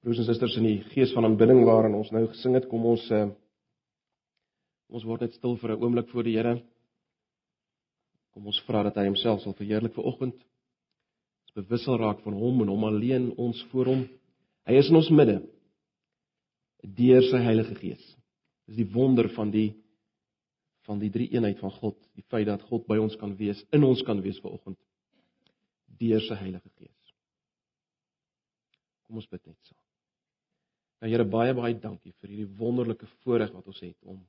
Broers en susters in die gees van aanbidding waarin ons nou gesing het, kom ons uh, ons word net stil vir 'n oomblik voor die Here. Kom ons vra dat hy homself sal verheerlik vir oggend. Ons bewussel raak van hom en hom alleen ons voor hom. Hy is in ons midde deur sy Heilige Gees. Dis die wonder van die van die drie eenheid van God, die feit dat God by ons kan wees, in ons kan wees vir oggend deur sy Heilige Gees. Kom ons bid net saam. Nou Here baie baie dankie vir hierdie wonderlike voorreg wat ons het om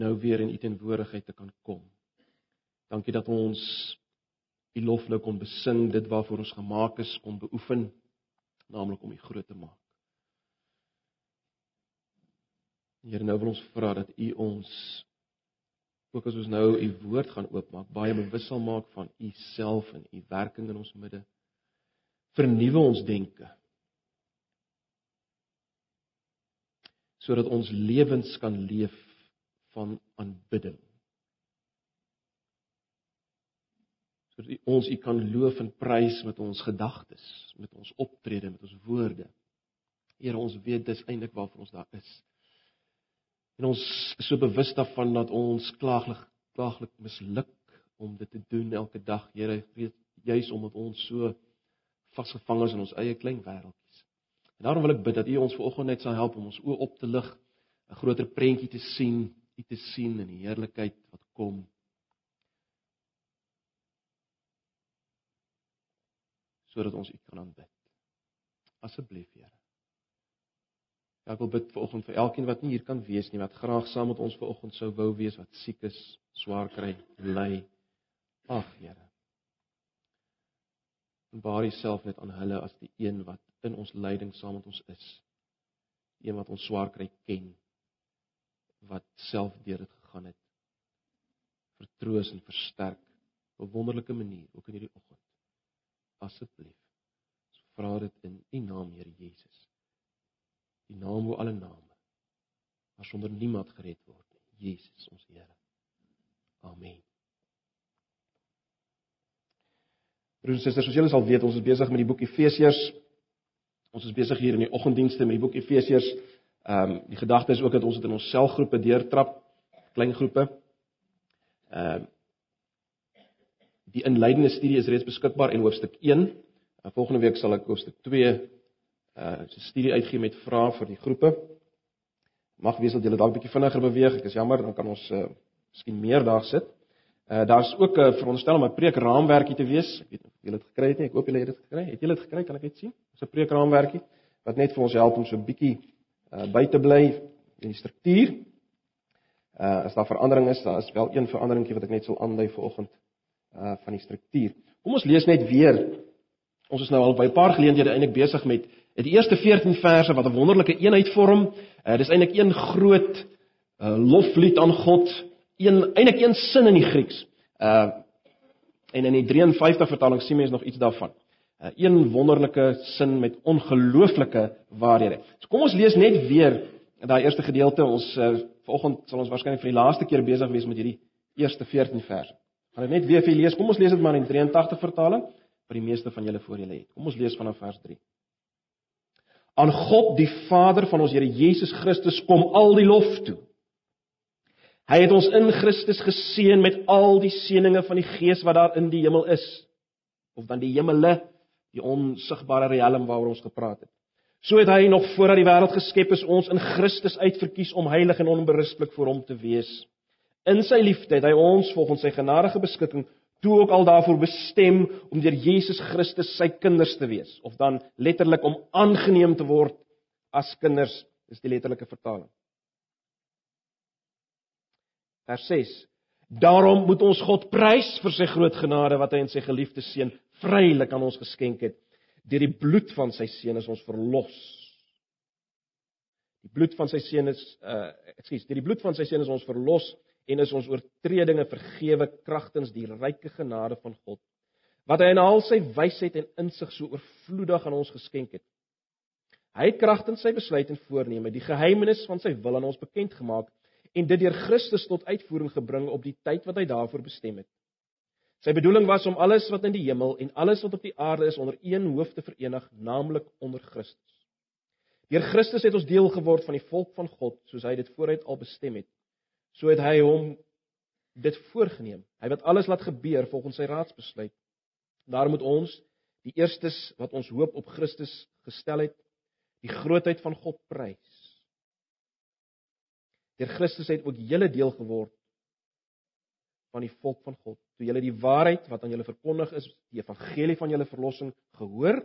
nou weer in u teenwoordigheid te kan kom. Dankie dat ons u lof nou kon besing, dit waarvoor ons gemaak is, kon beoefen, naamlik om u groot te maak. Here nou wil ons vra dat u ons ook as ons nou u woord gaan oopmaak, baie bewus sal maak van u self en u werking in ons midde. Vernuwe ons denke sodat ons lewens kan leef van aanbidding. Sodat ons U kan loof en prys met ons gedagtes, met ons optrede, met ons woorde. Here, ons weet dis eintlik waarvoor ons daar is. En ons is so bewus daarvan dat ons klaaglik klaaglik misluk om dit te doen elke dag. Here, weet juis omdat ons so vasgevang is in ons eie klein wêreld. En daarom wil ek bid dat U ons vanoggend net sal help om ons oë op te lig, 'n groter prentjie te sien, U te sien in die heerlikheid wat kom. sodat ons U kan aanbid. Asseblief, Here. Ja, ek wil bid vanoggend vir elkeen wat nie hier kan wees nie, wat graag saam met ons vanoggend sou wou wees, wat siek is, swaar kry, ly. Ag, Here. En baar Uself net aan hulle as die een wat in ons lyding saam met ons is. Een wat ons swaar kry ken. Wat self deur dit gegaan het. Vertroos en versterk op 'n wonderlike manier ook in hierdie oggend. Asseblief. Ons vra dit in U naam, Here Jesus. Die naam bo alle name. Maar sonder niemand gered word nie. Jesus ons Here. Amen. Broers en susters, soos julle sal weet, ons is besig met die boek Efesiërs. Ons is besig hier in die oggenddienste met die boek Efesiërs. Ehm um, die gedagte is ook dat ons dit in ons selgroepe deurtrap, klein groepe. Ehm uh, die inleidende studie is reeds beskikbaar in hoofstuk 1. En volgende week sal ek hoofstuk 2 uh 'n studie uitgee met vrae vir die groepe. Mag wees dat julle dalk bietjie vinniger beweeg. Ek is jammer, dan kan ons uh miskien meer daar sit. Uh daar's ook 'n uh, veronderstel om 'n preekraamwerkie te wees. Ek weet julle dit gekry het nie. Ek hoop julle het dit gekry. Het julle dit gekry? Kan ek dit sien? Dis 'n preekraamwerkie wat net vir ons help om so 'n bietjie uh by te bly in die struktuur. Uh as daar verandering is, daar is wel een veranderingkie wat ek net sal aandui vanoggend uh van die struktuur. Kom ons lees net weer. Ons is nou al by 'n paar geleenthede eintlik besig met die eerste 14 verse wat 'n wonderlike eenheid vorm. Uh dis eintlik een groot uh loflied aan God een eintlik een sin in die Grieks. Uh en in die 53 vertaling sien mens nog iets daarvan. Uh een wonderlike sin met ongelooflike waarhede. So kom ons lees net weer daai eerste gedeelte. Ons uh, vanoggend sal ons waarskynlik vir die laaste keer besig wees met hierdie eerste 14 verse. Gaan dit net weer vir julle lees. Kom ons lees dit maar in 83 vertaling wat die meeste van julle voor julle het. Kom ons lees vanaf vers 3. Aan God die Vader van ons Here Jesus Christus kom al die lof toe Hy het ons in Christus geseën met al die seënings van die Gees wat daar in die hemel is. Of dan die hemele, die onsigbare riem waaroor ons gepraat het. So het hy nog voordat die wêreld geskep is ons in Christus uitverkies om heilig en onberispelik voor hom te wees. In sy liefde het hy ons volgens sy genadige beskikking toe ook al daarvoor bestem om deur Jesus Christus sy kinders te wees, of dan letterlik om aangeneem te word as kinders, is die letterlike vertaling. Vers 6. Daarom moet ons God prys vir sy groot genade wat hy in sy geliefde seun vrylik aan ons geskenk het. Deur die bloed van sy seun is ons verlos. Die bloed van sy seun is uh ekskuus, deur die bloed van sy seun is ons verlos en is ons oortredinge vergewe kragtens die ryke genade van God wat hy in al sy wysheid en insig so oorvloedig aan ons geskenk het. Hy het kragtens sy besluit en voorneme die geheimenis van sy wil aan ons bekend gemaak en dit deur Christus tot uitvoering gebring op die tyd wat hy daarvoor bestem het. Sy bedoeling was om alles wat in die hemel en alles wat op die aarde is onder een hoof te verenig, naamlik onder Christus. Deur Christus het ons deel geword van die volk van God, soos hy dit vooruit al bestem het. So het hy hom dit voorgenem. Hy het alles laat gebeur volgens sy raadsbesluit. Daarom moet ons die eerstes wat ons hoop op Christus gestel het, die grootheid van God prys. Deur Christus het ook julle deel geword van die volk van God. Toe julle die waarheid wat aan julle verkondig is, die evangelie van julle verlossing gehoor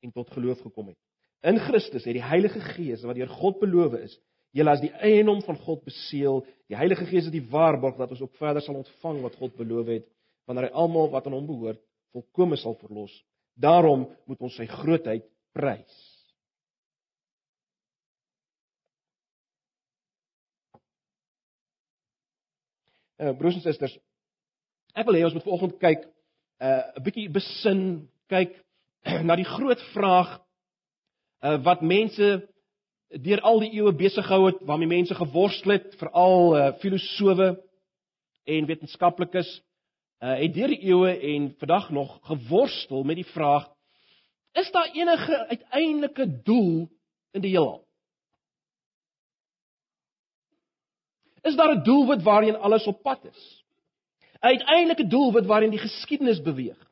en tot geloof gekom het. In Christus het die Heilige Gees wat deur God beloof is, julle as die eiendom van God beseël. Die Heilige Gees is die waarborg dat ons ook verder sal ontvang wat God beloof het, wanneer hy almal wat aan hom behoort volkome sal verlos. Daarom moet ons sy grootheid prys. Uh broers en susters, ek wil hê ons moet vanoggend kyk uh 'n bietjie besin, kyk na die groot vraag uh wat mense deur al die eeue besig gehou het, waarmee mense geworstel het, veral uh filosowe en wetenskaplikes uh het deur die eeue en vandag nog geworstel met die vraag: Is daar enige uiteindelike doel in die heelal? Is daar 'n doelwit waarheen alles op pad is? 'n Uiteindelike doelwit waarheen die geskiedenis beweeg.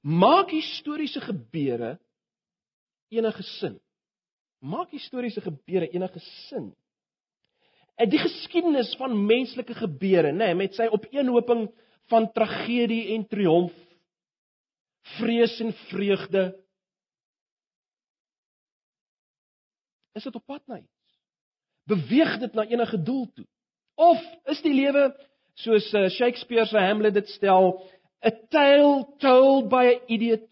Maak historiese gebeure enige sin? Maak historiese gebeure enige sin? En die geskiedenis van menslike gebeure, nê, nee, met sy opeenhoping van tragedie en triomf, vrees en vreugde. Is dit op pad na iets? Beweeg dit na enige doel toe? Of is die lewe soos uh, Shakespeare se Hamlet dit stel, a tale told by an idiot,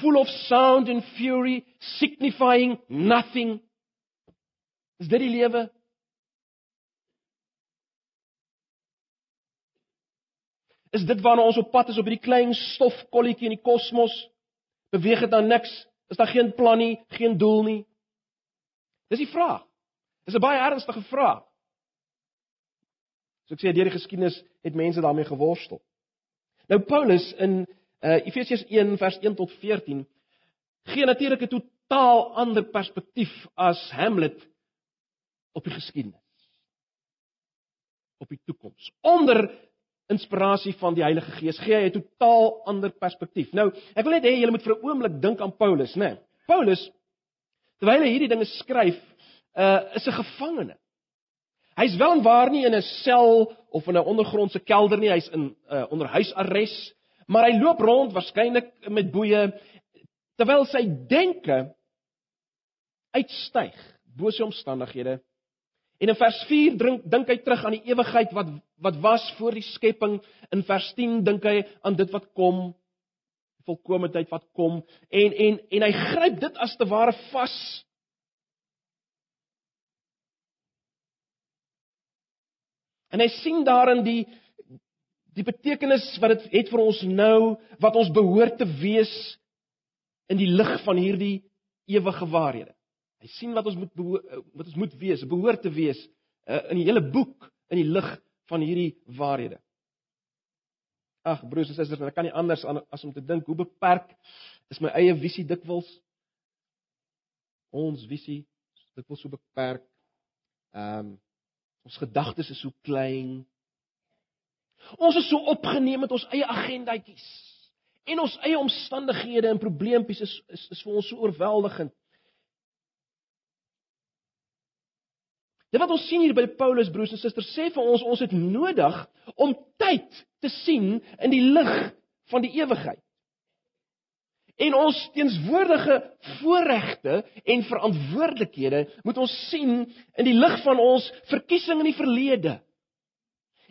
full of sound and fury, signifying nothing? Is dit die lewe? Is dit waarna ons op pad is op hierdie klein stofkolletjie in die kosmos? Beweeg dit dan niks? Is daar geen plan nie, geen doel nie? Dis die vraag. Dis 'n baie ernstige vraag. So ek sê deur die geskiedenis het mense daarmee geworstel. Nou Paulus in uh, Efesiërs 1 vers 1 tot 14 gee natuurlik 'n totaal ander perspektief as Hamlet op die geskiedenis. Op die toekoms. Onder inspirasie van die Heilige Gees gee hy 'n totaal ander perspektief. Nou, ek wil net hê julle moet vir 'n oomblik dink aan Paulus, né? Nee. Paulus terwyl hy hierdie dinge skryf, uh is 'n gevangene. Hy's wel en waar nie in 'n sel of in 'n ondergrondse kelder nie, hy's in uh onder huisarrest, maar hy loop rond waarskynlik met boeye terwyl sy denke uitstyg bo sy omstandighede En in vers 4 drink dink hy terug aan die ewigheid wat wat was voor die skepping. In vers 10 dink hy aan dit wat kom, volkomendheid wat kom en en en hy gryp dit as te ware vas. En hy sien daarin die die betekenis wat dit het, het vir ons nou wat ons behoort te wees in die lig van hierdie ewige waarhede. Hy sien wat ons moet eh, wat ons moet wees, behoort te wees uh, in die hele boek in die lig van hierdie waarhede. Ag broers en susters, ek kan nie anders as om te dink hoe beperk is my eie visie dikwels. Ons visie is dikwels so beperk. Ehm um, ons gedagtes is so klein. Ons is so opgeneem met ons eie agendaatjies. En ons eie omstandighede en probleempies is is, is vir ons so oorweldigend. Dit wat ons sien hier by Paulus broers en susters sê vir ons ons het nodig om tyd te sien in die lig van die ewigheid. En ons teenswoordige voorregte en verantwoordelikhede moet ons sien in die lig van ons verkiesing in die verlede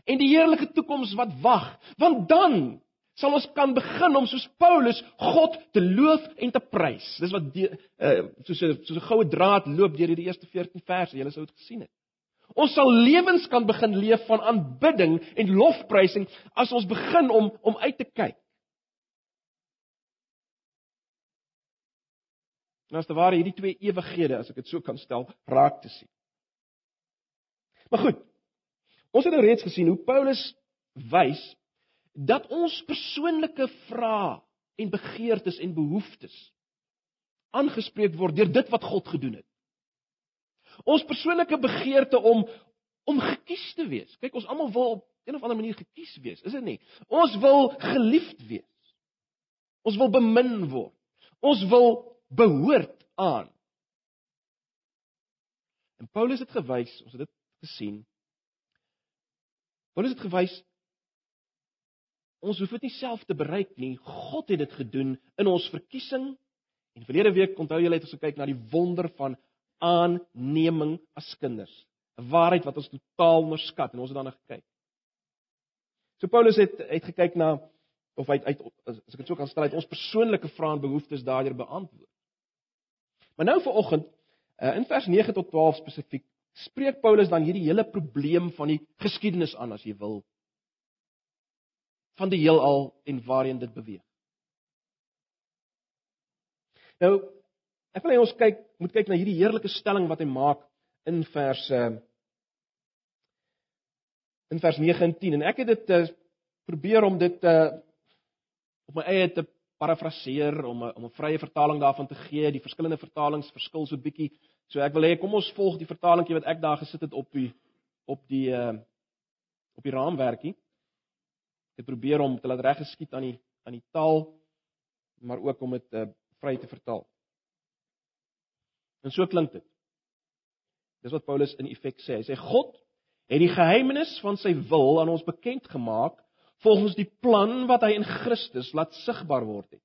en die heerlike toekoms wat wag, want dan sal ons kan begin om soos Paulus God te loof en te prys. Dis wat die, uh, soos 'n soos 'n goue draad loop deur hierdie eerste 14 verse. Julle sou dit gesien het. Ons sal lewens kan begin leef van aanbidding en lofprysing as ons begin om om uit te kyk. Nou as te ware hierdie twee ewighede, as ek dit so kan stel, raak te sien. Maar goed. Ons het nou reeds gesien hoe Paulus wys dat ons persoonlike vrae en begeertes en behoeftes aangespreek word deur dit wat God gedoen het. Ons persoonlike begeerte om om gekies te wees. Kyk, ons almal wil op een of ander manier gekies wees, is dit nie? Ons wil geliefd wees. Ons wil bemin word. Ons wil behoort aan. En Paulus het gewys, ons het dit gesien. Paulus het gewys ons hoef dit nie self te bereik nie. God het dit gedoen in ons verkiesing. En verlede week onthou julle het ons gekyk na die wonder van aanneming as kinders. 'n Waarheid wat ons totaal onderskat en ons het daarna gekyk. So Paulus het het gekyk na of hy uit as ek dit sou kan stel, ons persoonlike vrae en behoeftes daardeur beantwoord. Maar nou vir oggend uh, in vers 9 tot 12 spesifiek spreek Paulus dan hierdie hele probleem van die geskiedenis aan as jy wil van die heelal en waarheen dit beweeg. Nou ek wil hê ons kyk moet kyk na hierdie heerlike stelling wat hy maak in vers uh, in vers 9 en 10 en ek het dit uh, probeer om dit uh, op my eie te parafraseer om 'n om 'n vrye vertaling daarvan te gee. Die verskillende vertalings verskil so bietjie. So ek wil hê kom ons volg die vertalingkie wat ek daar gesit het op die op die uh op die raamwerkie. Ek probeer om te laat reg geskied aan die aan die taal maar ook om dit uh vry te vertaal. En so klink dit. Dis wat Paulus in effek sê. Hy sê God het die geheimenis van sy wil aan ons bekend gemaak volgens die plan wat hy in Christus laat sigbaar word het.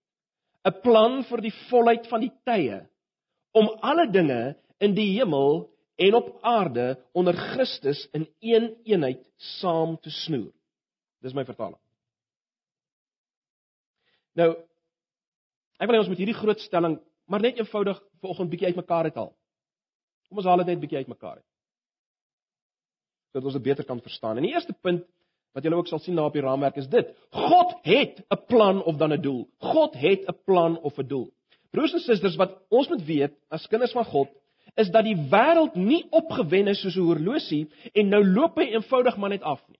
'n Plan vir die volheid van die tye om alle dinge in die hemel en op aarde onder Christus in een eenheid saam te snoer. Dis my vertaling. Nou ek wil hê ons moet hierdie groot stelling maar net eenvoudig vanoggend bietjie uitmekaar uithaal. Kom ons haal dit net bietjie uitmekaar uit. Sodat ons dit beter kan verstaan. En die eerste punt wat julle ook sal sien daar op die raamwerk is dit: God het 'n plan of dan 'n doel. God het 'n plan of 'n doel. Broers en susters, wat ons moet weet as kinders van God, is dat die wêreld nie opgewen is soos 'n horlosie en nou loop hy eenvoudig maar net af nie.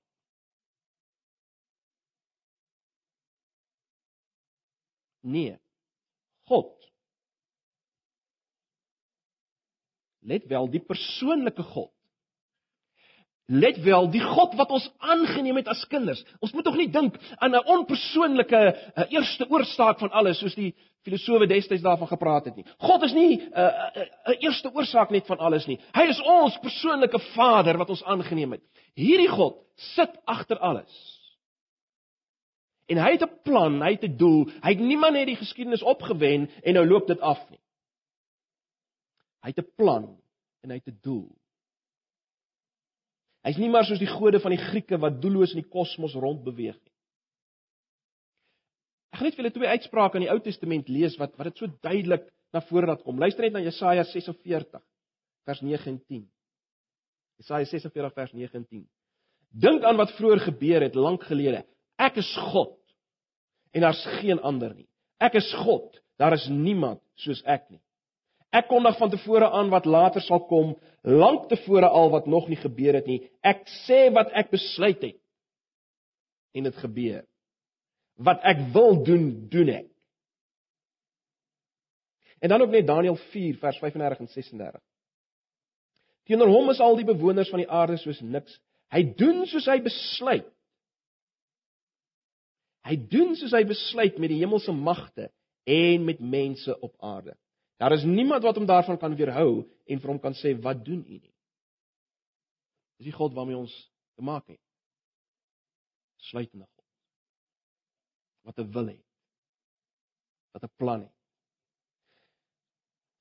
Nee. God Let wel, die persoonlike God Let wel, die God wat ons aangeneem het as kinders. Ons moet tog nie dink aan 'n onpersoonlike uh, eerste oorsaak van alles soos die filosowe destyds daarvan gepraat het nie. God is nie 'n uh, 'n uh, eerste oorsaak net van alles nie. Hy is ons persoonlike Vader wat ons aangeneem het. Hierdie God sit agter alles. En hy het 'n plan, hy het 'n doel. Hy het niemand net die geskiedenis opgewen en nou loop dit af nie. Hy het 'n plan en hy het 'n doel. Hy's nie maar soos die gode van die Grieke wat doelloos in die kosmos rondbeweeg nie. Ek gaan net vir julle twee uitsprake in die Ou Testament lees wat wat dit so duidelik na vore laat kom. Luister net na Jesaja 46 vers 9 en 10. Jesaja 46 vers 9 en 10. Dink aan wat vroeër gebeur het lank gelede. Ek is God en daar's geen ander nie. Ek is God, daar is niemand soos ek nie. Ek kondig van tevore aan wat later sal kom, lank tevore al wat nog nie gebeur het nie. Ek sê wat ek besluit het en dit gebeur. Wat ek wil doen, doen ek. En dan ook net Daniël 4 vers 35 en 36. Teenoor hom is al die bewoners van die aarde soos niks. Hy doen soos hy besluit. Hy doen soos hy besluit met die hemelse magte en met mense op aarde. Daar is niemand wat hom daarvan kan weerhou en vir hom kan sê wat doen u nie. Dis die God waarmee ons te maak het. Sluitende God. Wat 'n wil het. Wat 'n plan het.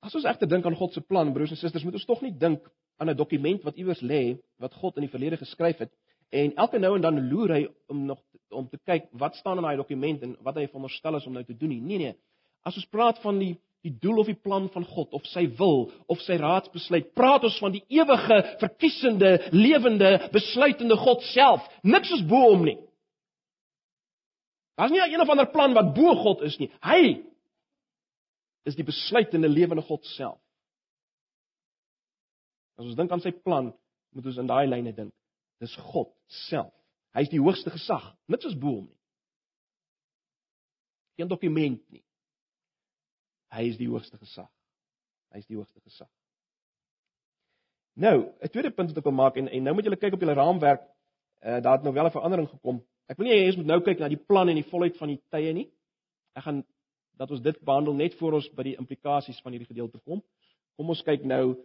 As ons egter dink aan God se plan, broers en susters, moet ons tog nie dink aan 'n dokument wat iewers lê wat God in die verlede geskryf het en elke nou en dan loer hy om nog om te kyk wat staan in daai dokument en wat hy veronderstel is om nou te doen nie. Nee nee. As ons praat van die die doel of die plan van God of sy wil of sy raadsbesluit. Praat ons van die ewige, verkiesende, lewende, besluitende God self. Niks is bo hom nie. Daar's nie een of ander plan wat bo God is nie. Hy is die besluitende lewende God self. As ons dink aan sy plan, moet ons in daai lyne dink. Dis God self. Hy is die hoogste gesag. Niks is bo hom nie. Geen dokument nie. Hy is die hoogste gesag. Hy is die hoogste gesag. Nou, 'n tweede punt wat ek wil maak en en nou moet julle kyk op julle raamwerk. Uh daar het nou wel 'n verandering gekom. Ek wil nie hê jy moet nou kyk na die plan en die volheid van die tye nie. Ek gaan dat ons dit behandel net voor ons by die implikasies van hierdie gedeelte kom. Kom ons kyk nou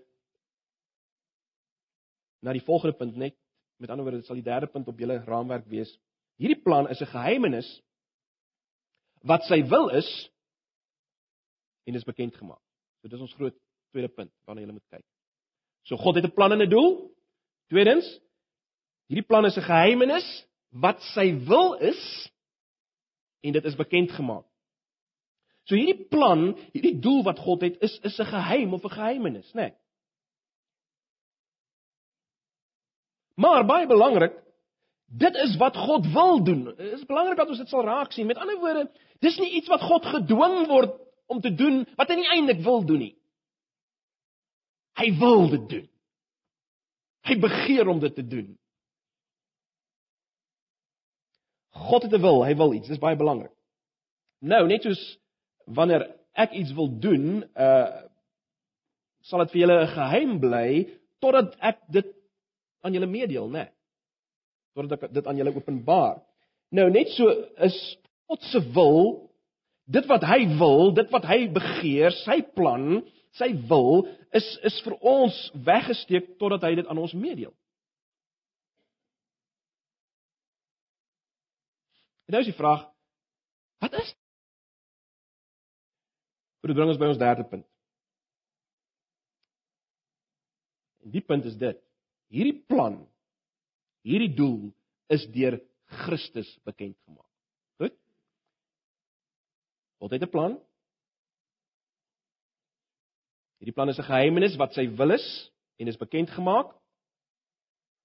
na die volgende punt net. Met ander woorde, dit sal die derde punt op julle raamwerk wees. Hierdie plan is 'n geheimenis wat sy wil is en is bekend gemaak. So dis ons groot tweede punt waarna jy moet kyk. So God het 'n plan en 'n doel. Tweedens, hierdie plan is 'n geheimenis wat sy wil is en dit is bekend gemaak. So hierdie plan, hierdie doel wat God het, is is 'n geheim of 'n geheimenis, né? Nee. Maar baie belangrik, dit is wat God wil doen. Dit is belangrik dat ons dit sal raak sien. Met ander woorde, dis nie iets wat God gedwing word om te doen wat hy nie eintlik wil doen nie. Hy wil dit doen. Hy begeer om dit te doen. God het 'n wil, hy wil iets. Dis baie belangrik. Nou, net soos wanneer ek iets wil doen, uh sal dit vir julle 'n geheim bly totdat ek dit aan julle meedeel, né? Nee. Totdat ek dit aan julle openbaar. Nou net so is God se wil, dit wat hy wil, dit wat hy begeer, sy plan, sy wil is is vir ons weggesteek totdat hy dit aan ons meedeel. En nou is die vraag, wat is Dit bring ons by ons derde punt. En die punt is dit hierdie plan, hierdie doel is deur Christus bekend gemaak. God het 'n plan. Hierdie plan is 'n geheimenis wat sy wil is en is bekend gemaak.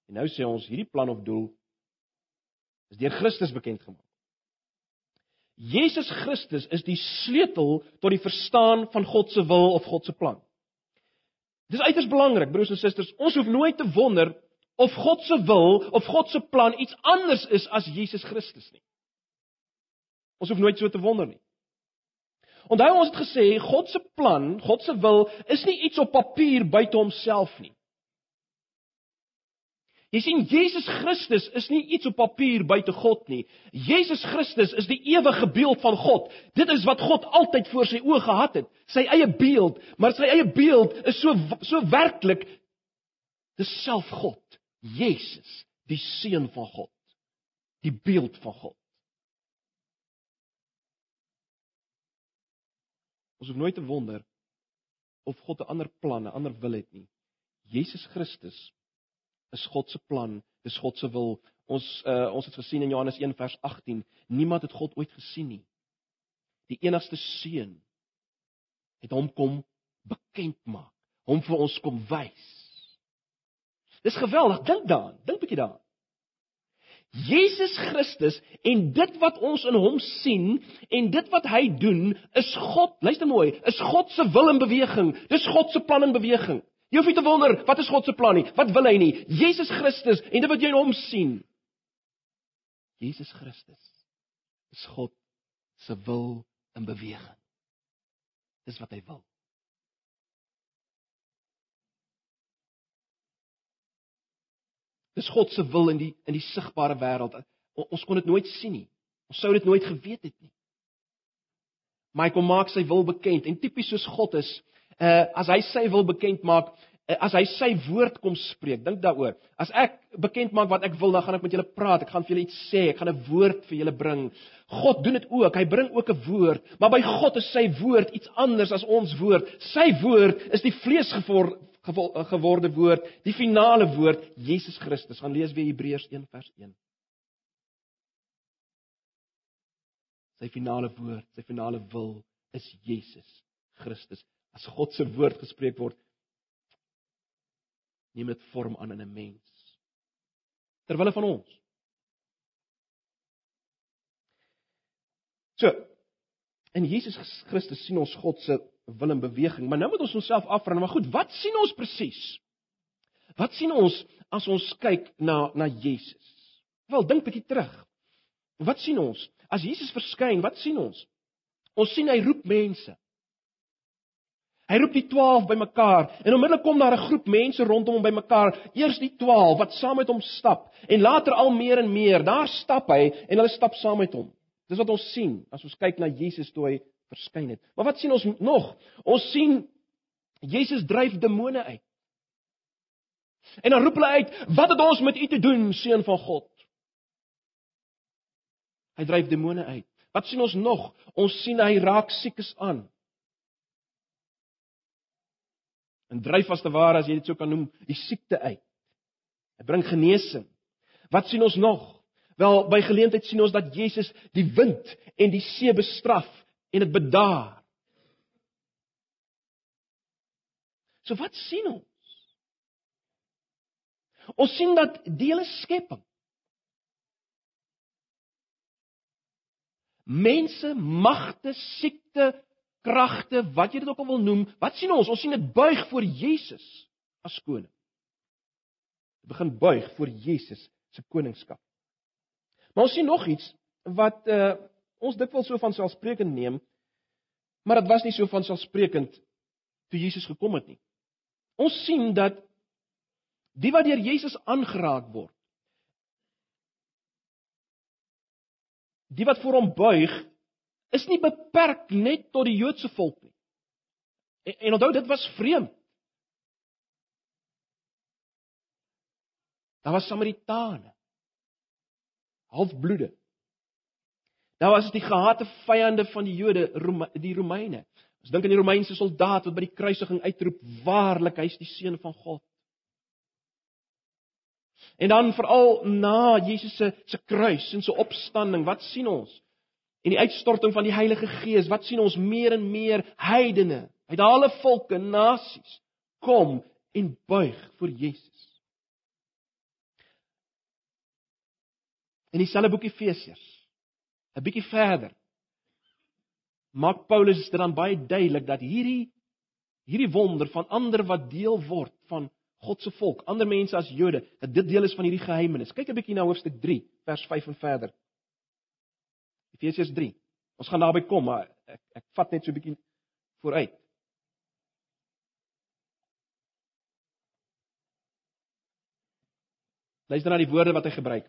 En nou sê ons hierdie plan of doel is deur Christus bekend gemaak. Jesus Christus is die sleutel tot die verstaan van God se wil of God se plan. Dis uiters belangrik, broers en susters. Ons hoef nooit te wonder of God se wil of God se plan iets anders is as Jesus Christus nie. Ons hoef nooit so te wonder nie. Onthou ons het gesê God se plan, God se wil is nie iets op papier buite homself nie. Jy sien Jesus Christus is nie iets op papier buite God nie. Jesus Christus is die ewige beeld van God. Dit is wat God altyd voor sy oë gehad het, sy eie beeld, maar sy eie beeld is so so werklik dis self God, Jesus, die seun van God, die beeld van God. Ons hoef nooit te wonder of God 'n ander plan, 'n ander wil het nie. Jesus Christus is God se plan, dis God se wil. Ons uh, ons het gesien in Johannes 1 vers 18, niemand het God ooit gesien nie. Die enigste seun het hom kom bekend maak, hom vir ons kom wys. Dis geweldig, dink daaraan, dink 'n bietjie daaraan. Jesus Christus en dit wat ons in hom sien en dit wat hy doen is God, luister mooi, is God se wil in beweging. Dis God se plan in beweging. Jy hoef nie te wonder wat is God se plan nie. Wat wil hy nie? Jesus Christus en dit wat jy in hom sien. Jesus Christus is God se wil in beweging. Dis wat hy wil. Dis God se wil in die in die sigbare wêreld. Ons kon dit nooit sien nie. Ons sou dit nooit geweet het nie. Maar hy kom maak sy wil bekend en tipies soos God is, uh as hy sy wil bekend maak, uh, as hy sy woord kom spreek, dink daaroor. As ek bekend maak wat ek wil, dan gaan ek met julle praat. Ek gaan vir julle iets sê, ek gaan 'n woord vir julle bring. God doen dit ook. Hy bring ook 'n woord, maar by God is sy woord iets anders as ons woord. Sy woord is die vleesgeworde eh, geworde woord, die finale woord, Jesus Christus. Gaan lees weer Hebreërs 1 vers 1. Sy finale woord, sy finale wil is Jesus Christus as God se woord gespreek word, neem dit vorm aan in 'n mens. Terwille van ons. So, in Jesus Christus sien ons God se wil in beweging, maar nou moet ons onsself afvra, maar goed, wat sien ons presies? Wat sien ons as ons kyk na na Jesus? Wel, dink bietjie terug. Wat sien ons? As Jesus verskyn, wat sien ons? Ons sien hy roep mense. Hy roep die 12 bymekaar en onmiddellik kom daar 'n groep mense rondom hom bymekaar. Eers die 12 wat saam met hom stap en later al meer en meer. Daar stap hy en hulle stap saam met hom. Dis wat ons sien as ons kyk na Jesus toe hy verskyn het. Maar wat sien ons nog? Ons sien Jesus dryf demone uit. En dan roep hulle uit: "Wat het ons met u te doen, seun van God?" Hy dryf demone uit. Wat sien ons nog? Ons sien hy raak siekes aan. En dryf as te ware as jy dit sou kan noem, die siekte uit. Hy bring genesing. Wat sien ons nog? Wel, by geleentheid sien ons dat Jesus die wind en die see bestraf en dit bedaar. So wat sien ons? Ons sien dat die hele skepping mense, magte, siekte, kragte, wat jy dit ook al wil noem, wat sien ons? Ons sien dit buig voor Jesus as koning. Dit begin buig voor Jesus se koningskap. Maar ons sien nog iets wat uh ons dikwels so van selfsprekend neem, maar dit was nie so van selfsprekend toe Jesus gekom het nie. Ons sien dat die wat deur Jesus aangeraak word, die wat voor hom buig, is nie beperk net tot die Joodse volk nie. En, en onthou dit was vreemd. Daar was Samaritane. Halfbloede. Daar was die gehate vyande van die Jode, Rome, die Romeine. Ons dink aan die Romeinse soldaat wat by die kruisiging uitroep: "Waarlik, hy is die seun van God." En dan veral na Jesus se se kruis en se opstanding, wat sien ons? En die uitstorting van die Heilige Gees, wat sien ons meer en meer heidene uit alle volke, nasies kom en buig voor Jesus. In dieselfde boek Efesiërs, 'n bietjie verder, maak Paulus dit dan baie duidelik dat hierdie hierdie wonder van ander wat deel word van God se volk, ander mense as Jode, dat dit deel is van hierdie geheimenis. Kyk 'n bietjie na hoofstuk 3, vers 5 en verder. Efesiërs 3. Ons gaan daarby kom, maar ek ek vat net so 'n bietjie vooruit. Luister na die woorde wat hy gebruik.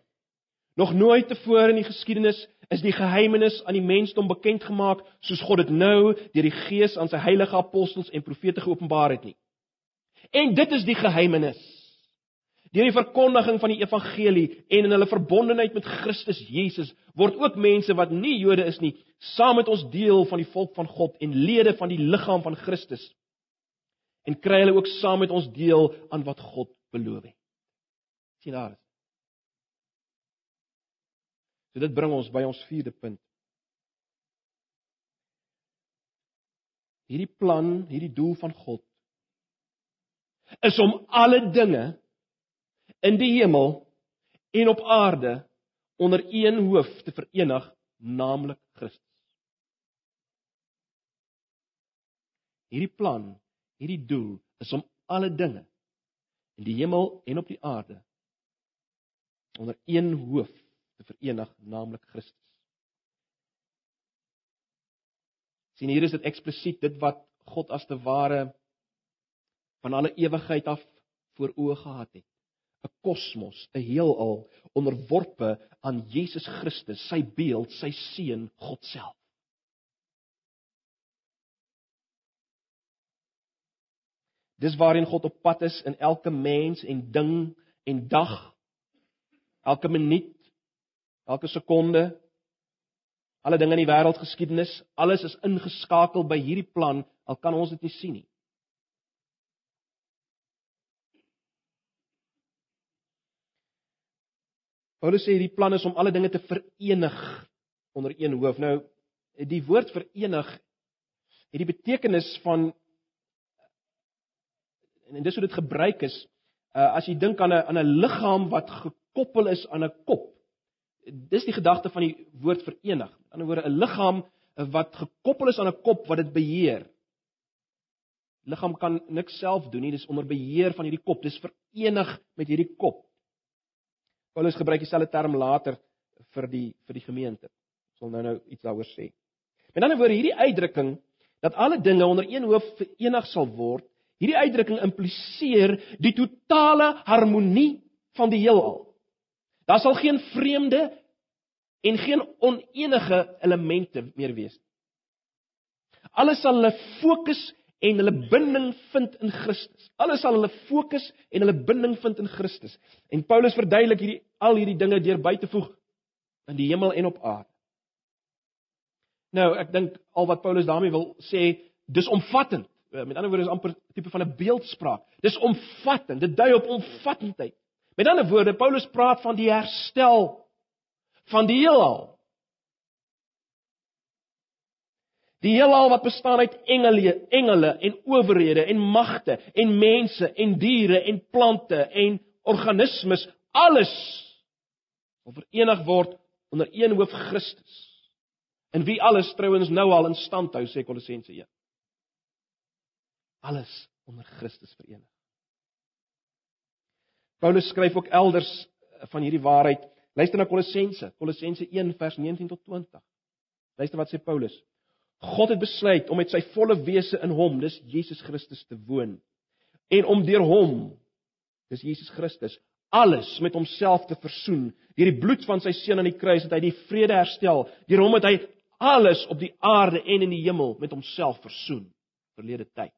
Nog nooit tevore in die geskiedenis is die geheimenis aan die mensdom bekend gemaak soos God dit nou deur die Gees aan sy heilige apostels en profete geopenbaar het nie. En dit is die geheimenis. Deur die verkondiging van die evangelie en in hulle verbondenheid met Christus Jesus word ook mense wat nie Jode is nie, saam met ons deel van die volk van God en lede van die liggaam van Christus. En kry hulle ook saam met ons deel aan wat God beloof het. sien daar. So dit bring ons by ons vierde punt. Hierdie plan, hierdie doel van God is om alle dinge in die hemel en op aarde onder een hoof te verenig, naamlik Christus. Hierdie plan, hierdie doel is om alle dinge in die hemel en op die aarde onder een hoof te verenig, naamlik Christus. sien hier is dit eksplisiet dit wat God as te ware van alle ewigheid af voor oë gehad het. 'n Kosmos, 'n heelal onderworpe aan Jesus Christus, sy beeld, sy seun, God self. Dis waarin God op pad is in elke mens en ding en dag, elke minuut, elke sekonde, alle dinge in die wêreldgeskiedenis, alles is ingeskakel by hierdie plan, al kan ons dit nie sien nie. Paulus sê hierdie plan is om alle dinge te verenig onder een hoof. Nou die woord verenig het die betekenis van en dis hoe dit gebruik is uh, as jy dink aan 'n aan 'n liggaam wat gekoppel is aan 'n kop. Dis die gedagte van die woord verenig. Met ander woorde 'n liggaam wat gekoppel is aan 'n kop wat dit beheer. Liggaam kan niks self doen nie, dis onder beheer van hierdie kop. Dis verenig met hierdie kop. Paulus gebruik dieselfde term later vir die vir die gemeente. Ek sal nou nou iets daaroor sê. Met ander woorde, hierdie uitdrukking dat alle dinge onder een hoof verenig sal word, hierdie uitdrukking impliseer die totale harmonie van die heelal. Daar sal geen vreemde en geen onenige elemente meer wees nie. Alles sal hulle fokus en hulle binding vind in Christus. Alles sal hulle fokus en hulle binding vind in Christus. En Paulus verduidelik hierdie al hierdie dinge deur by te voeg in die hemel en op aarde. Nou, ek dink al wat Paulus daarmee wil sê, dis omvattend. Eh, met ander woorde is amper tipe van 'n beeldspraak. Dis omvattend. Dit dui op omvattendheid. Met ander woorde, Paulus praat van die herstel van die heelal. Die heelal wat bestaan uit engele, engele en owerhede en magte en mense en diere en plante en organismes, alles wil verenig word onder een hoof Christus. En wie alles trouens nou al in stand hou, sê Kolossense 1. Alles onder Christus verenig. Paulus skryf ook elders van hierdie waarheid. Luister na Kolossense, Kolossense 1 vers 19 tot 20. Luister wat sê Paulus. God het besluit om met sy volle wese in hom, dis Jesus Christus te woon en om deur hom, dis Jesus Christus, alles met homself te versoen. Deur die bloed van sy seun aan die kruis het hy die vrede herstel. Deur hom het hy alles op die aarde en in die hemel met homself versoen verlede tyd.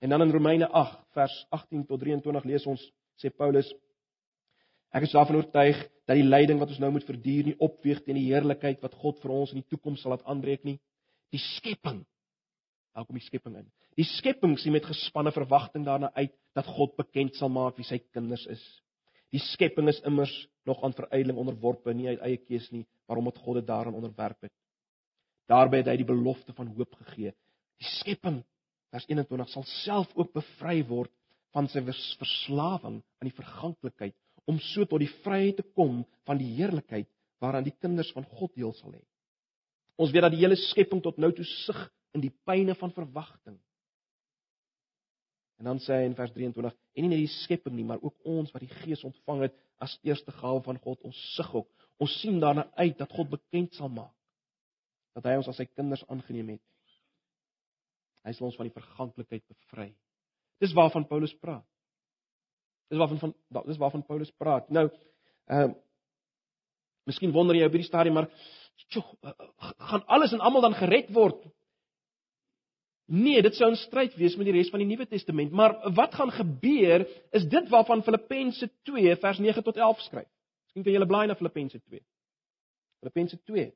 En dan in Romeine 8 vers 18 tot 23 lees ons sê Paulus Ek is daarvan oortuig dat die lyding wat ons nou moet verduur nie opweeg teen die heerlikheid wat God vir ons in die toekoms sal laat aanbreek nie. Die skepping. Daar kom die skepping in. Die skepping sien met gespanne verwagting daarna uit dat God bekend sal maak wie sy kinders is. Die skepping is immers nog aan verydeling onderworpe, nie uit eie keuse nie, maar omdat God dit daaraan onderwerp het. Daarby het hy die belofte van hoop gegee. Die skepping vers 21 sal self ook bevry word van sy verslawing aan die verganklikheid om so tot die vryheid te kom van die heerlikheid waaraan die kinders van God deel sal hê. Ons weet dat die hele skepping tot nou toe sug in die pyne van verwagting. En dan sê hy in vers 23: En nie net die skepping nie, maar ook ons wat die Gees ontvang het as eerste gawe van God, ons sug ook. Ons sien daarna uit dat God bekend sal maak dat hy ons as sy kinders aangeneem het. Hy sal ons van die verganklikheid bevry. Dis waarvan Paulus praat. Dis waarvan van dis waarvan Paulus praat. Nou, ehm uh, Miskien wonder jy op hierdie stadium maar tjoh, uh, gaan alles en almal dan gered word? Nee, dit sou 'n stryd wees met die res van die Nuwe Testament, maar wat gaan gebeur is dit waarvan Filippense 2 vers 9 tot 11 skryf. Miskien kan jy hulle blaai na Filippense 2. Filippense 2.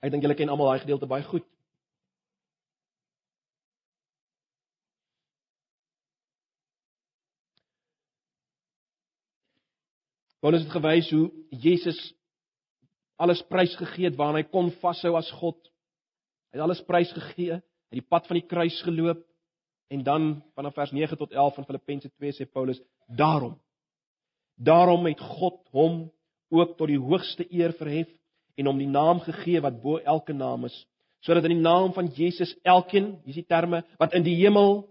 Ek dink julle ken almal daai gedeelte baie goed. Paulus het gewys hoe Jesus alles prysgegee het waarna hy kon vashou as God. Hy het alles prysgegee, hy het die pad van die kruis geloop en dan vanaf vers 9 tot 11 van Filippense 2 sê Paulus: "Daarom daarom het God hom ook tot die hoogste eer verhef en hom die naam gegee wat bo elke naam is, sodat in die naam van Jesus elkeen, dis die terme wat in die hemel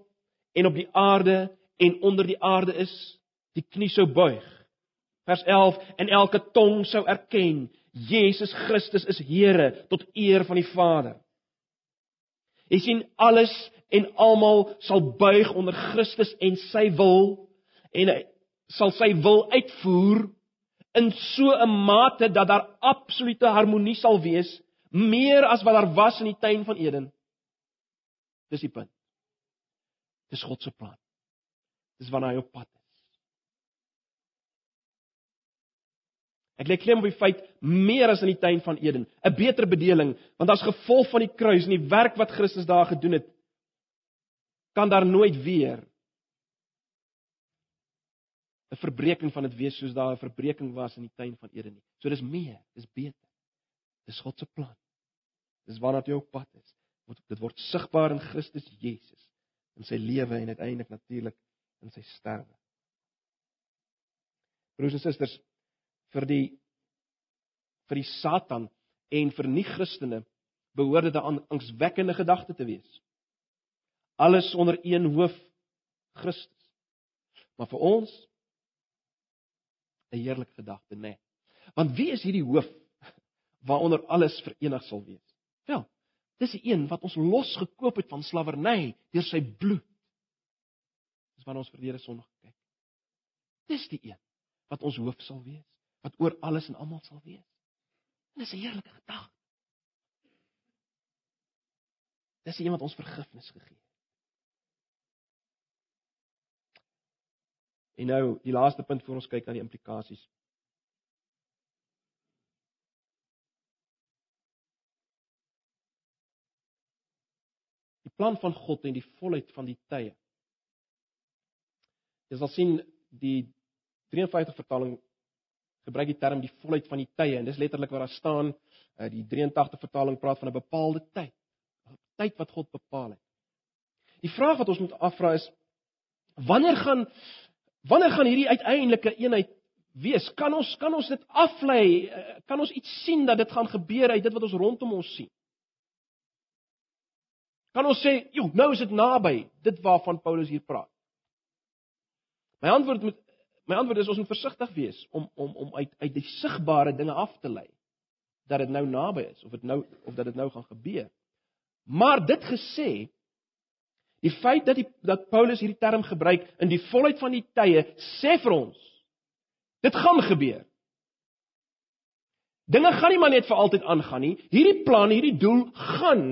en op die aarde en onder die aarde is, die knie sou buig vers 11 en elke tong sou erken Jesus Christus is Here tot eer van die Vader. Jy sien alles en almal sal buig onder Christus en sy wil en hy sal sy wil uitvoer in so 'n mate dat daar absolute harmonie sal wees meer as wat daar was in die tuin van Eden. Dis die punt. Dis God se plan. Dis wanneer hy op pad is. Ek lê klem op die feit meer as in die tuin van Eden, 'n beter bedeling, want as gevolg van die kruis en die werk wat Christus daar gedoen het, kan daar nooit weer 'n verbreeking van dit wees soos daar 'n verbreeking was in die tuin van Eden nie. So dis meer, dis beter. Dis God se plan. Dis waarna jy op pad is. Dit word sigbaar in Christus Jesus in sy lewe en uiteindelik natuurlik in sy sterwe. Broers en susters, vir die vir die Satan en vir nie-Christene behoort dit 'n angswekkende gedagte te wees. Alles onder een hoof Christus. Maar vir ons 'n heerlike gedagte, né? Nee. Want wie is hierdie hoof waaronder alles verenig sal wees? Wel, dis die een wat ons losgekoop het van slawerny deur sy bloed. Dis wanneer ons verlede sonde kyk. Dis die een wat ons hoof sal wees, wat oor alles en almal sal wees. En dis 'n heerlike gedagte. Dis die een wat ons vergifnis gegee het. En nou, die laaste punt voor ons kyk na die implikasies. Die plan van God en die volheid van die tye. Jy sal sien die 53 vertaling gebruik die term die volheid van die tye en dis letterlik wat daar staan. Eh, die 83 vertaling praat van 'n bepaalde tyd. 'n Tyd wat God bepaal het. Die vraag wat ons moet afvra is wanneer gaan wanneer gaan hierdie uiteindelike eenheid wees? Kan ons kan ons dit aflei? Eh, kan ons iets sien dat dit gaan gebeur uit dit wat ons rondom ons sien? Kan ons sê, "Jo, nou is dit naby," dit waarvan Paulus hier praat? My antwoord moet my antwoord is ons moet versigtig wees om om om uit uit die sigbare dinge af te lei dat dit nou naby is of dit nou of dat dit nou gaan gebeur. Maar dit gesê, die feit dat die dat Paulus hierdie term gebruik in die volheid van die tye sê vir ons dit gaan gebeur. Dinge gaan nie maar net vir altyd aangaan nie. Hierdie plan, hierdie doel gaan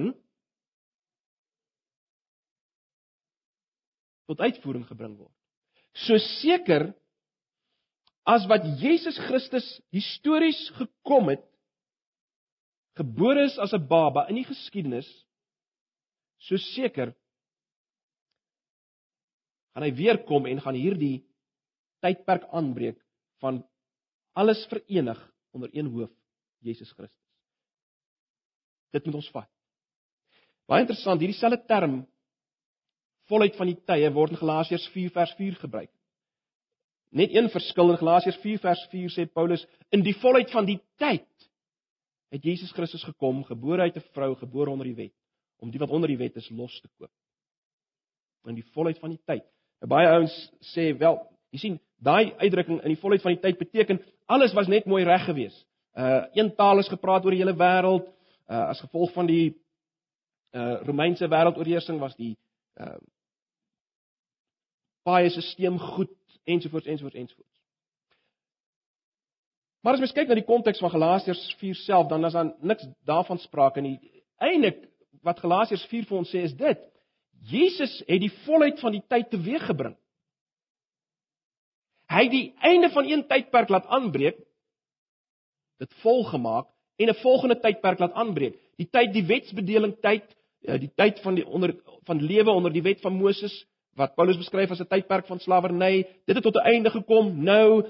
tot uitvoering gebring word. So seker as wat Jesus Christus histories gekom het, gebore is as 'n baba in die geskiedenis, so seker gaan hy weer kom en gaan hierdie tydperk aanbreek van alles verenig onder een hoof, Jesus Christus. Dit moet ons vat. Baie interessant, hierdie selfde term volheid van die tye word in Galasiërs 4 vers 4 gebruik. Net een verskil in Galasiërs 4 vers 4 sê Paulus in die volheid van die tyd het Jesus Christus gekom, gebore uit 'n vrou, gebore onder die wet, om die wat onder die wet is los te koop. In die volheid van die tyd. Baie ouens sê wel, jy sien, daai uitdrukking in die volheid van die tyd beteken alles was net mooi reg gewees. Uh een taal is gepraat oor die hele wêreld. Uh as gevolg van die uh Romeinse wêreldoorheersing was die uh baie stelsel goed ensovoorts ensovoorts ensovoorts. Maar as mens kyk na die konteks van Galasiërs 4 self, dan is daar niks daarvan sprake nie. Eindelik wat Galasiërs 4 vir ons sê is dit: Jesus het die volheid van die tyd teweeggebring. Hy het die einde van een tydperk laat aanbreek, dit volgemaak en 'n volgende tydperk laat aanbreek. Die tyd die wetsbedeling tyd, ja, die tyd van die onder van lewe onder die wet van Moses wat Paulus beskryf as 'n tydperk van slawerny, dit het tot 'n einde gekom. Nou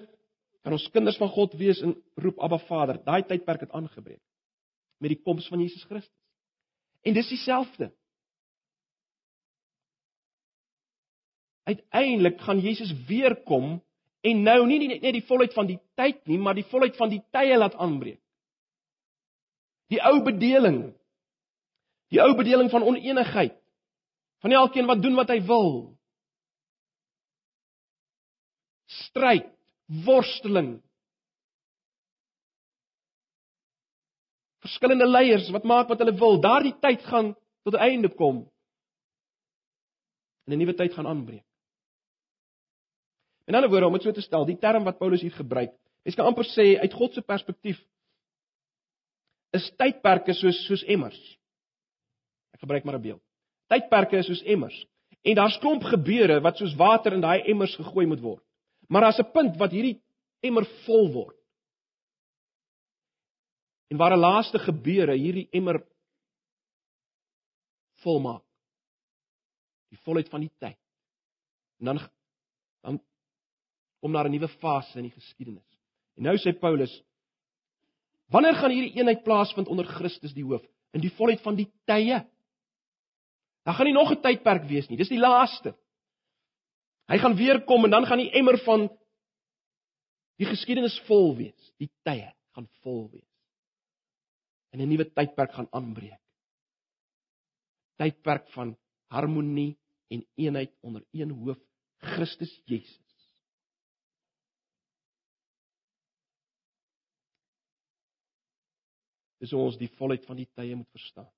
kan ons kinders van God wees en roep Abba Vader. Daai tydperk het aangebreek met die koms van Jesus Christus. En dis dieselfde. Uiteindelik gaan Jesus weer kom en nou nie net die volheid van die tyd nie, maar die volheid van die tye laat aanbreek. Die ou bedeling. Die ou bedeling van onenigheid. Van elkeen wat doen wat hy wil. stryd, worsteling. Verskillende leiers wat maak wat hulle wil. Daardie tyd gaan tot 'n einde kom. En 'n nuwe tyd gaan aanbreek. In ander woorde, om dit so te stel, die term wat Paulus hier gebruik, mens kan amper sê uit God se perspektief is tydperke soos soos emmers. Ek gebruik maar 'n beeld. Tydperke is soos emmers. En daar's klomp gebeure wat soos water in daai emmers gegooi moet word. Maar daar's 'n punt wat hierdie emmer vol word. En waar 'n laaste gebeure hierdie emmer volmaak. Die volheid van die tyd. En dan kom daar 'n nuwe fase in die geskiedenis. En nou sê Paulus: Wanneer gaan hierdie eenheid plaasvind onder Christus die hoof? In die volheid van die tye. Daar gaan nie nog 'n tydperk wees nie. Dis die laaste. Hy gaan weer kom en dan gaan die emmer van die geskiedenis vol wees. Die tye gaan vol wees. En 'n nuwe tydperk gaan aanbreek. Tydperk van harmonie en eenheid onder een hoof, Christus Jesus. Dis hoe ons die volheid van die tye moet verstaan.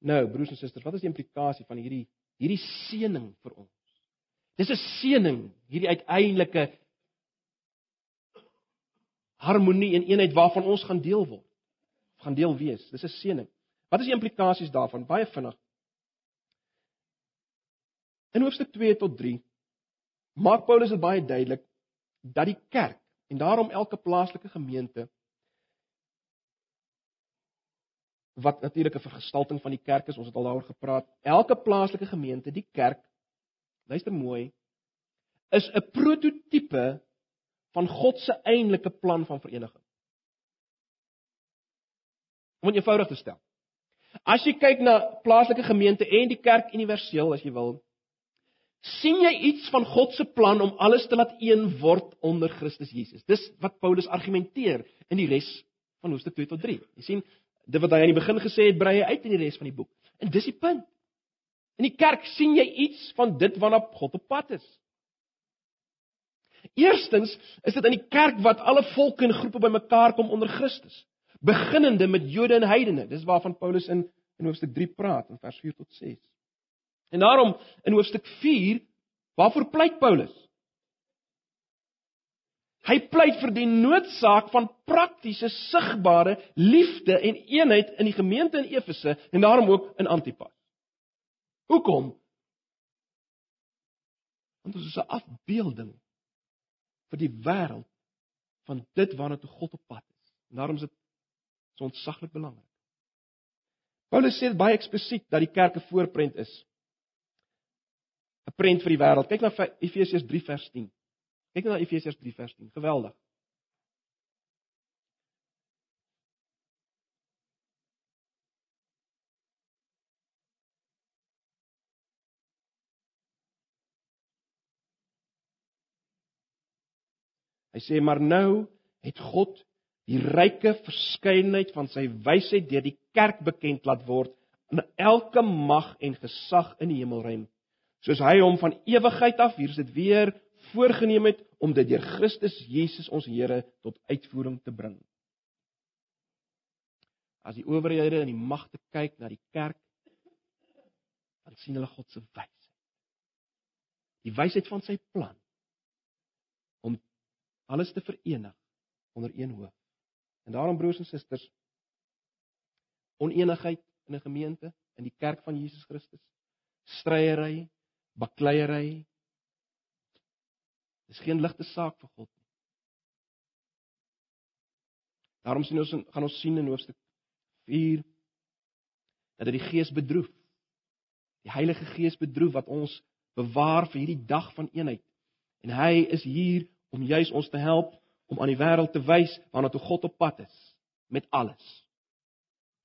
Nou, broers en susters, wat is die implikasie van hierdie hierdie seëning vir ons? Dis 'n seëning, hierdie uiteindelike harmonie en eenheid waarvan ons gaan deel word. gaan deel wees. Dis 'n seëning. Wat is die implikasies daarvan? Baie vinnig. In hoofstuk 2 tot 3 maak Paulus dit baie duidelik dat die kerk en daarom elke plaaslike gemeente wat natuurlik 'n vergestalting van die kerk is, ons het al daaroor gepraat. Elke plaaslike gemeente, die kerk, luister mooi, is 'n prototipe van God se eintlike plan van vereniging. Om dit eenvoudig te stel. As jy kyk na plaaslike gemeente en die kerk universeel as jy wil, sien jy iets van God se plan om alles te laat een word onder Christus Jesus. Dis wat Paulus argumenteer in die res van hoofstuk 2 tot 3. Jy sien, dit wat hy aan die begin gesê het, brei hy uit in die res van die boek. En dis die punt. In die kerk sien jy iets van dit waarna God op pad is. Eerstens is dit in die kerk wat alle volke en groepe bymekaar kom onder Christus, beginnende met Jode en heidene. Dis waarvan Paulus in in hoofstuk 3 praat in vers 4 tot 6. En daarom in hoofstuk 4 waarvoor pleit Paulus? Hy pleit vir die noodsaak van praktiese sigbare liefde en eenheid in die gemeente in Efese en daarom ook in Antipas. Hoekom? Want ons is 'n afbeelding vir die wêreld van dit waarna toe God op pad is. En daarom is dit so ontsaglik belangrik. Paulus sê dit baie eksplisiet dat die kerk 'n voorprent is. 'n Prent vir die wêreld. Kyk na Efesiërs 3 vers 10. Kyk na Efesiërs 3 vers 10. Geweldig. Hy sê maar nou het God die ryke verskeidenheid van sy wysheid deur die kerk bekend laat word in elke mag en gesag in die hemelruim soos hy hom van ewigheid af hier is dit weer voorgenem het om dit deur Christus Jesus ons Here tot uitvoering te bring. As die owerhede en die magte kyk na die kerk, dan sien hulle God se wysheid. Die wysheid van sy plan om alles te verenig onder een hoof. En daarom broers en susters, oneenigheid in 'n gemeente, in die kerk van Jesus Christus, stryery, bakleierery, Dis geen ligte saak vir God nie. Daarom sien ons gaan ons sien in hoofstuk 4 dat dit die Gees bedroef. Die Heilige Gees bedroef wat ons bewaar vir hierdie dag van eenheid. En hy is hier om juis ons te help om aan die wêreld te wys waarna toe God op pad is met alles.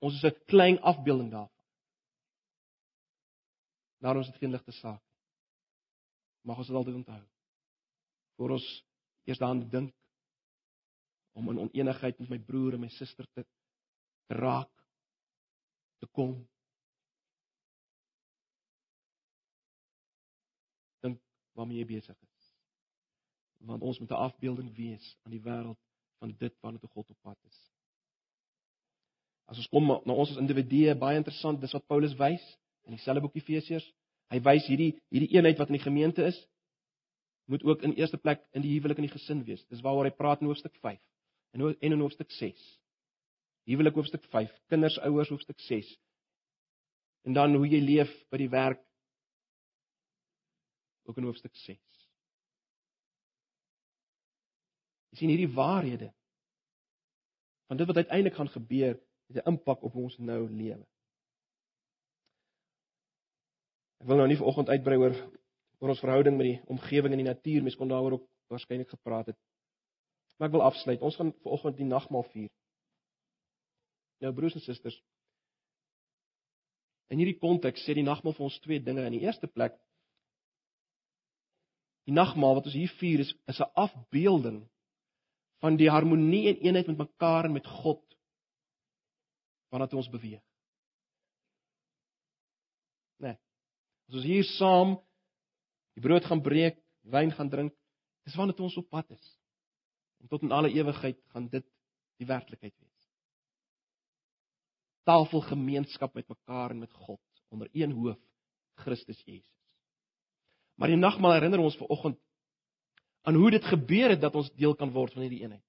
Ons is 'n klein afbeelding daarvan. Daarom is dit geen ligte saak nie. Mag ons dit altyd onthou voor ons eers daaraan dink om in oneenigheid met my broer en my suster te raak te kom. Dink waarmee jy besig is. Want ons moet 'n afbeelding wees aan die wêreld van dit waarna toe God op pad is. As ons kom na ons as individue, baie interessant, dis wat Paulus wys in dieselfde boek Efesiërs. Hy wys hierdie hierdie eenheid wat in die gemeente is moet ook in eerste plek in die huwelik en die gesin wees. Dis waaroor hy praat in hoofstuk 5 en en in hoofstuk 6. Huwelik hoofstuk 5, kinders ouers hoofstuk 6. En dan hoe jy leef by die werk ook in hoofstuk 6. Jy sien hierdie waarhede van dit wat uiteindelik gaan gebeur, het 'n impak op ons nou lewe. Ek wil nou nie vanoggend uitbrei oor oor ons verhouding met die omgewing en die natuur. Mens kon daaroor ook waarskynlik gepraat het. Maar ek wil afsluit. Ons gaan vanoggend die nagmaal vier. Nou broers en susters. In hierdie konteks sê die nagmaal vir ons twee dinge. In die eerste plek die nagmaal wat ons hier vier is is 'n afbeelding van die harmonie en eenheid met mekaar en met God waarna toe ons beweeg. Nee. As ons hier saam die brood gaan breek, wyn gaan drink, dis wanneer ons op pad is. En tot in alle ewigheid gaan dit die werklikheid wees. Tafelgemeenskap met mekaar en met God onder een hoof, Christus Jesus. Maar die nagmaal herinner ons vanoggend aan hoe dit gebeur het dat ons deel kan word van hierdie eenheid.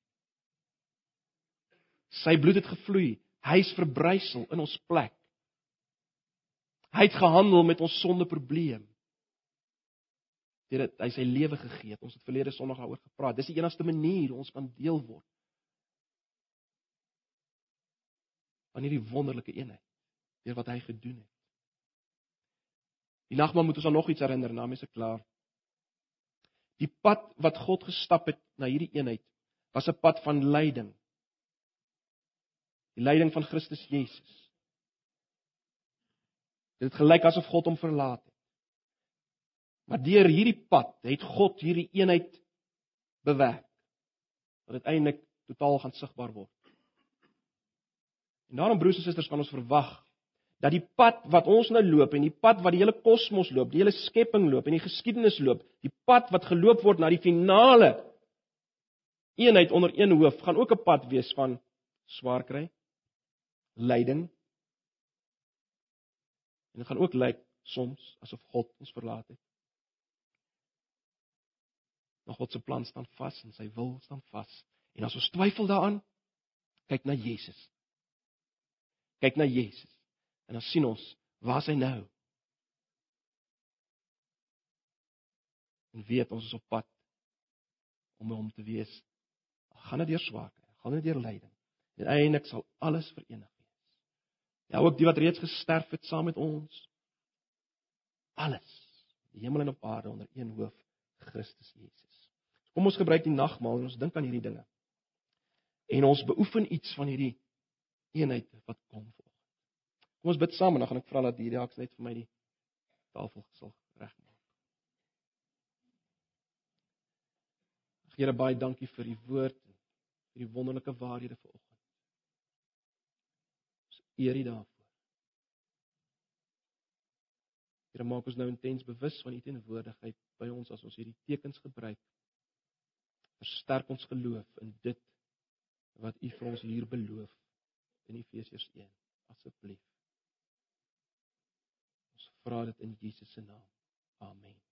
Sy bloed het gevloei, hy's verbrysel in ons plek. Hy het gehandel met ons sondeprobleem. Dit hy sy lewe gegee het. Ons het verlede Sondag daaroor gepraat. Dis die enigste manier ons kan deel word van hierdie wonderlike eenheid deur wat hy gedoen het. Die nagmaal moet ons aan nog iets herinner, na mes ek klaar. Die pad wat God gestap het na hierdie eenheid was 'n pad van lyding. Die lyding van Christus Jesus. Dit het gelyk asof God hom verlaat het. Maar deur hierdie pad het God hierdie eenheid bewerk. Wat uiteindelik totaal gaan sigbaar word. En daarom broers en susters kan ons verwag dat die pad wat ons nou loop en die pad wat die hele kosmos loop, die hele skepping loop en die geskiedenis loop, die pad wat geloop word na die finale eenheid onder een hoof, gaan ook 'n pad wees van swaar kry, lyding. En dit gaan ook lyk soms asof God ons verlaat het. Maar God se plan staan vas en sy wil staan vas. En as ons twyfel daaraan, kyk na Jesus. Kyk na Jesus. En dan sien ons, waar hy nou? En weet ons is op pad om hom te wees. Gaan dit deur swaarkry, gaan dit deur lyding. En uiteindelik sal alles verenig. Ja, ook die wat reeds gesterf het saam met ons. Alles. Die hemel en op aarde onder een hoof, Christus Jesus. Kom ons gebruik die nagmaal en ons dink aan hierdie dinge. En ons beoefen iets van hierdie eenheid wat kom voor. Kom ons bid saam en dan gaan ek vra dat hierdie haks net vir my die tafel sal regmaak. Here baie dankie vir u woord en vir die wonderlike waarhede vanoggend. Ons eer u daarvoor. Here maak ons nou intens bewus van u teenwoordigheid by ons as ons hierdie tekens gebruik. Versterk ons geloof in dit wat u vir ons hier beloof in Efesiërs 1 asseblief vra dit in Jesus se naam. Amen.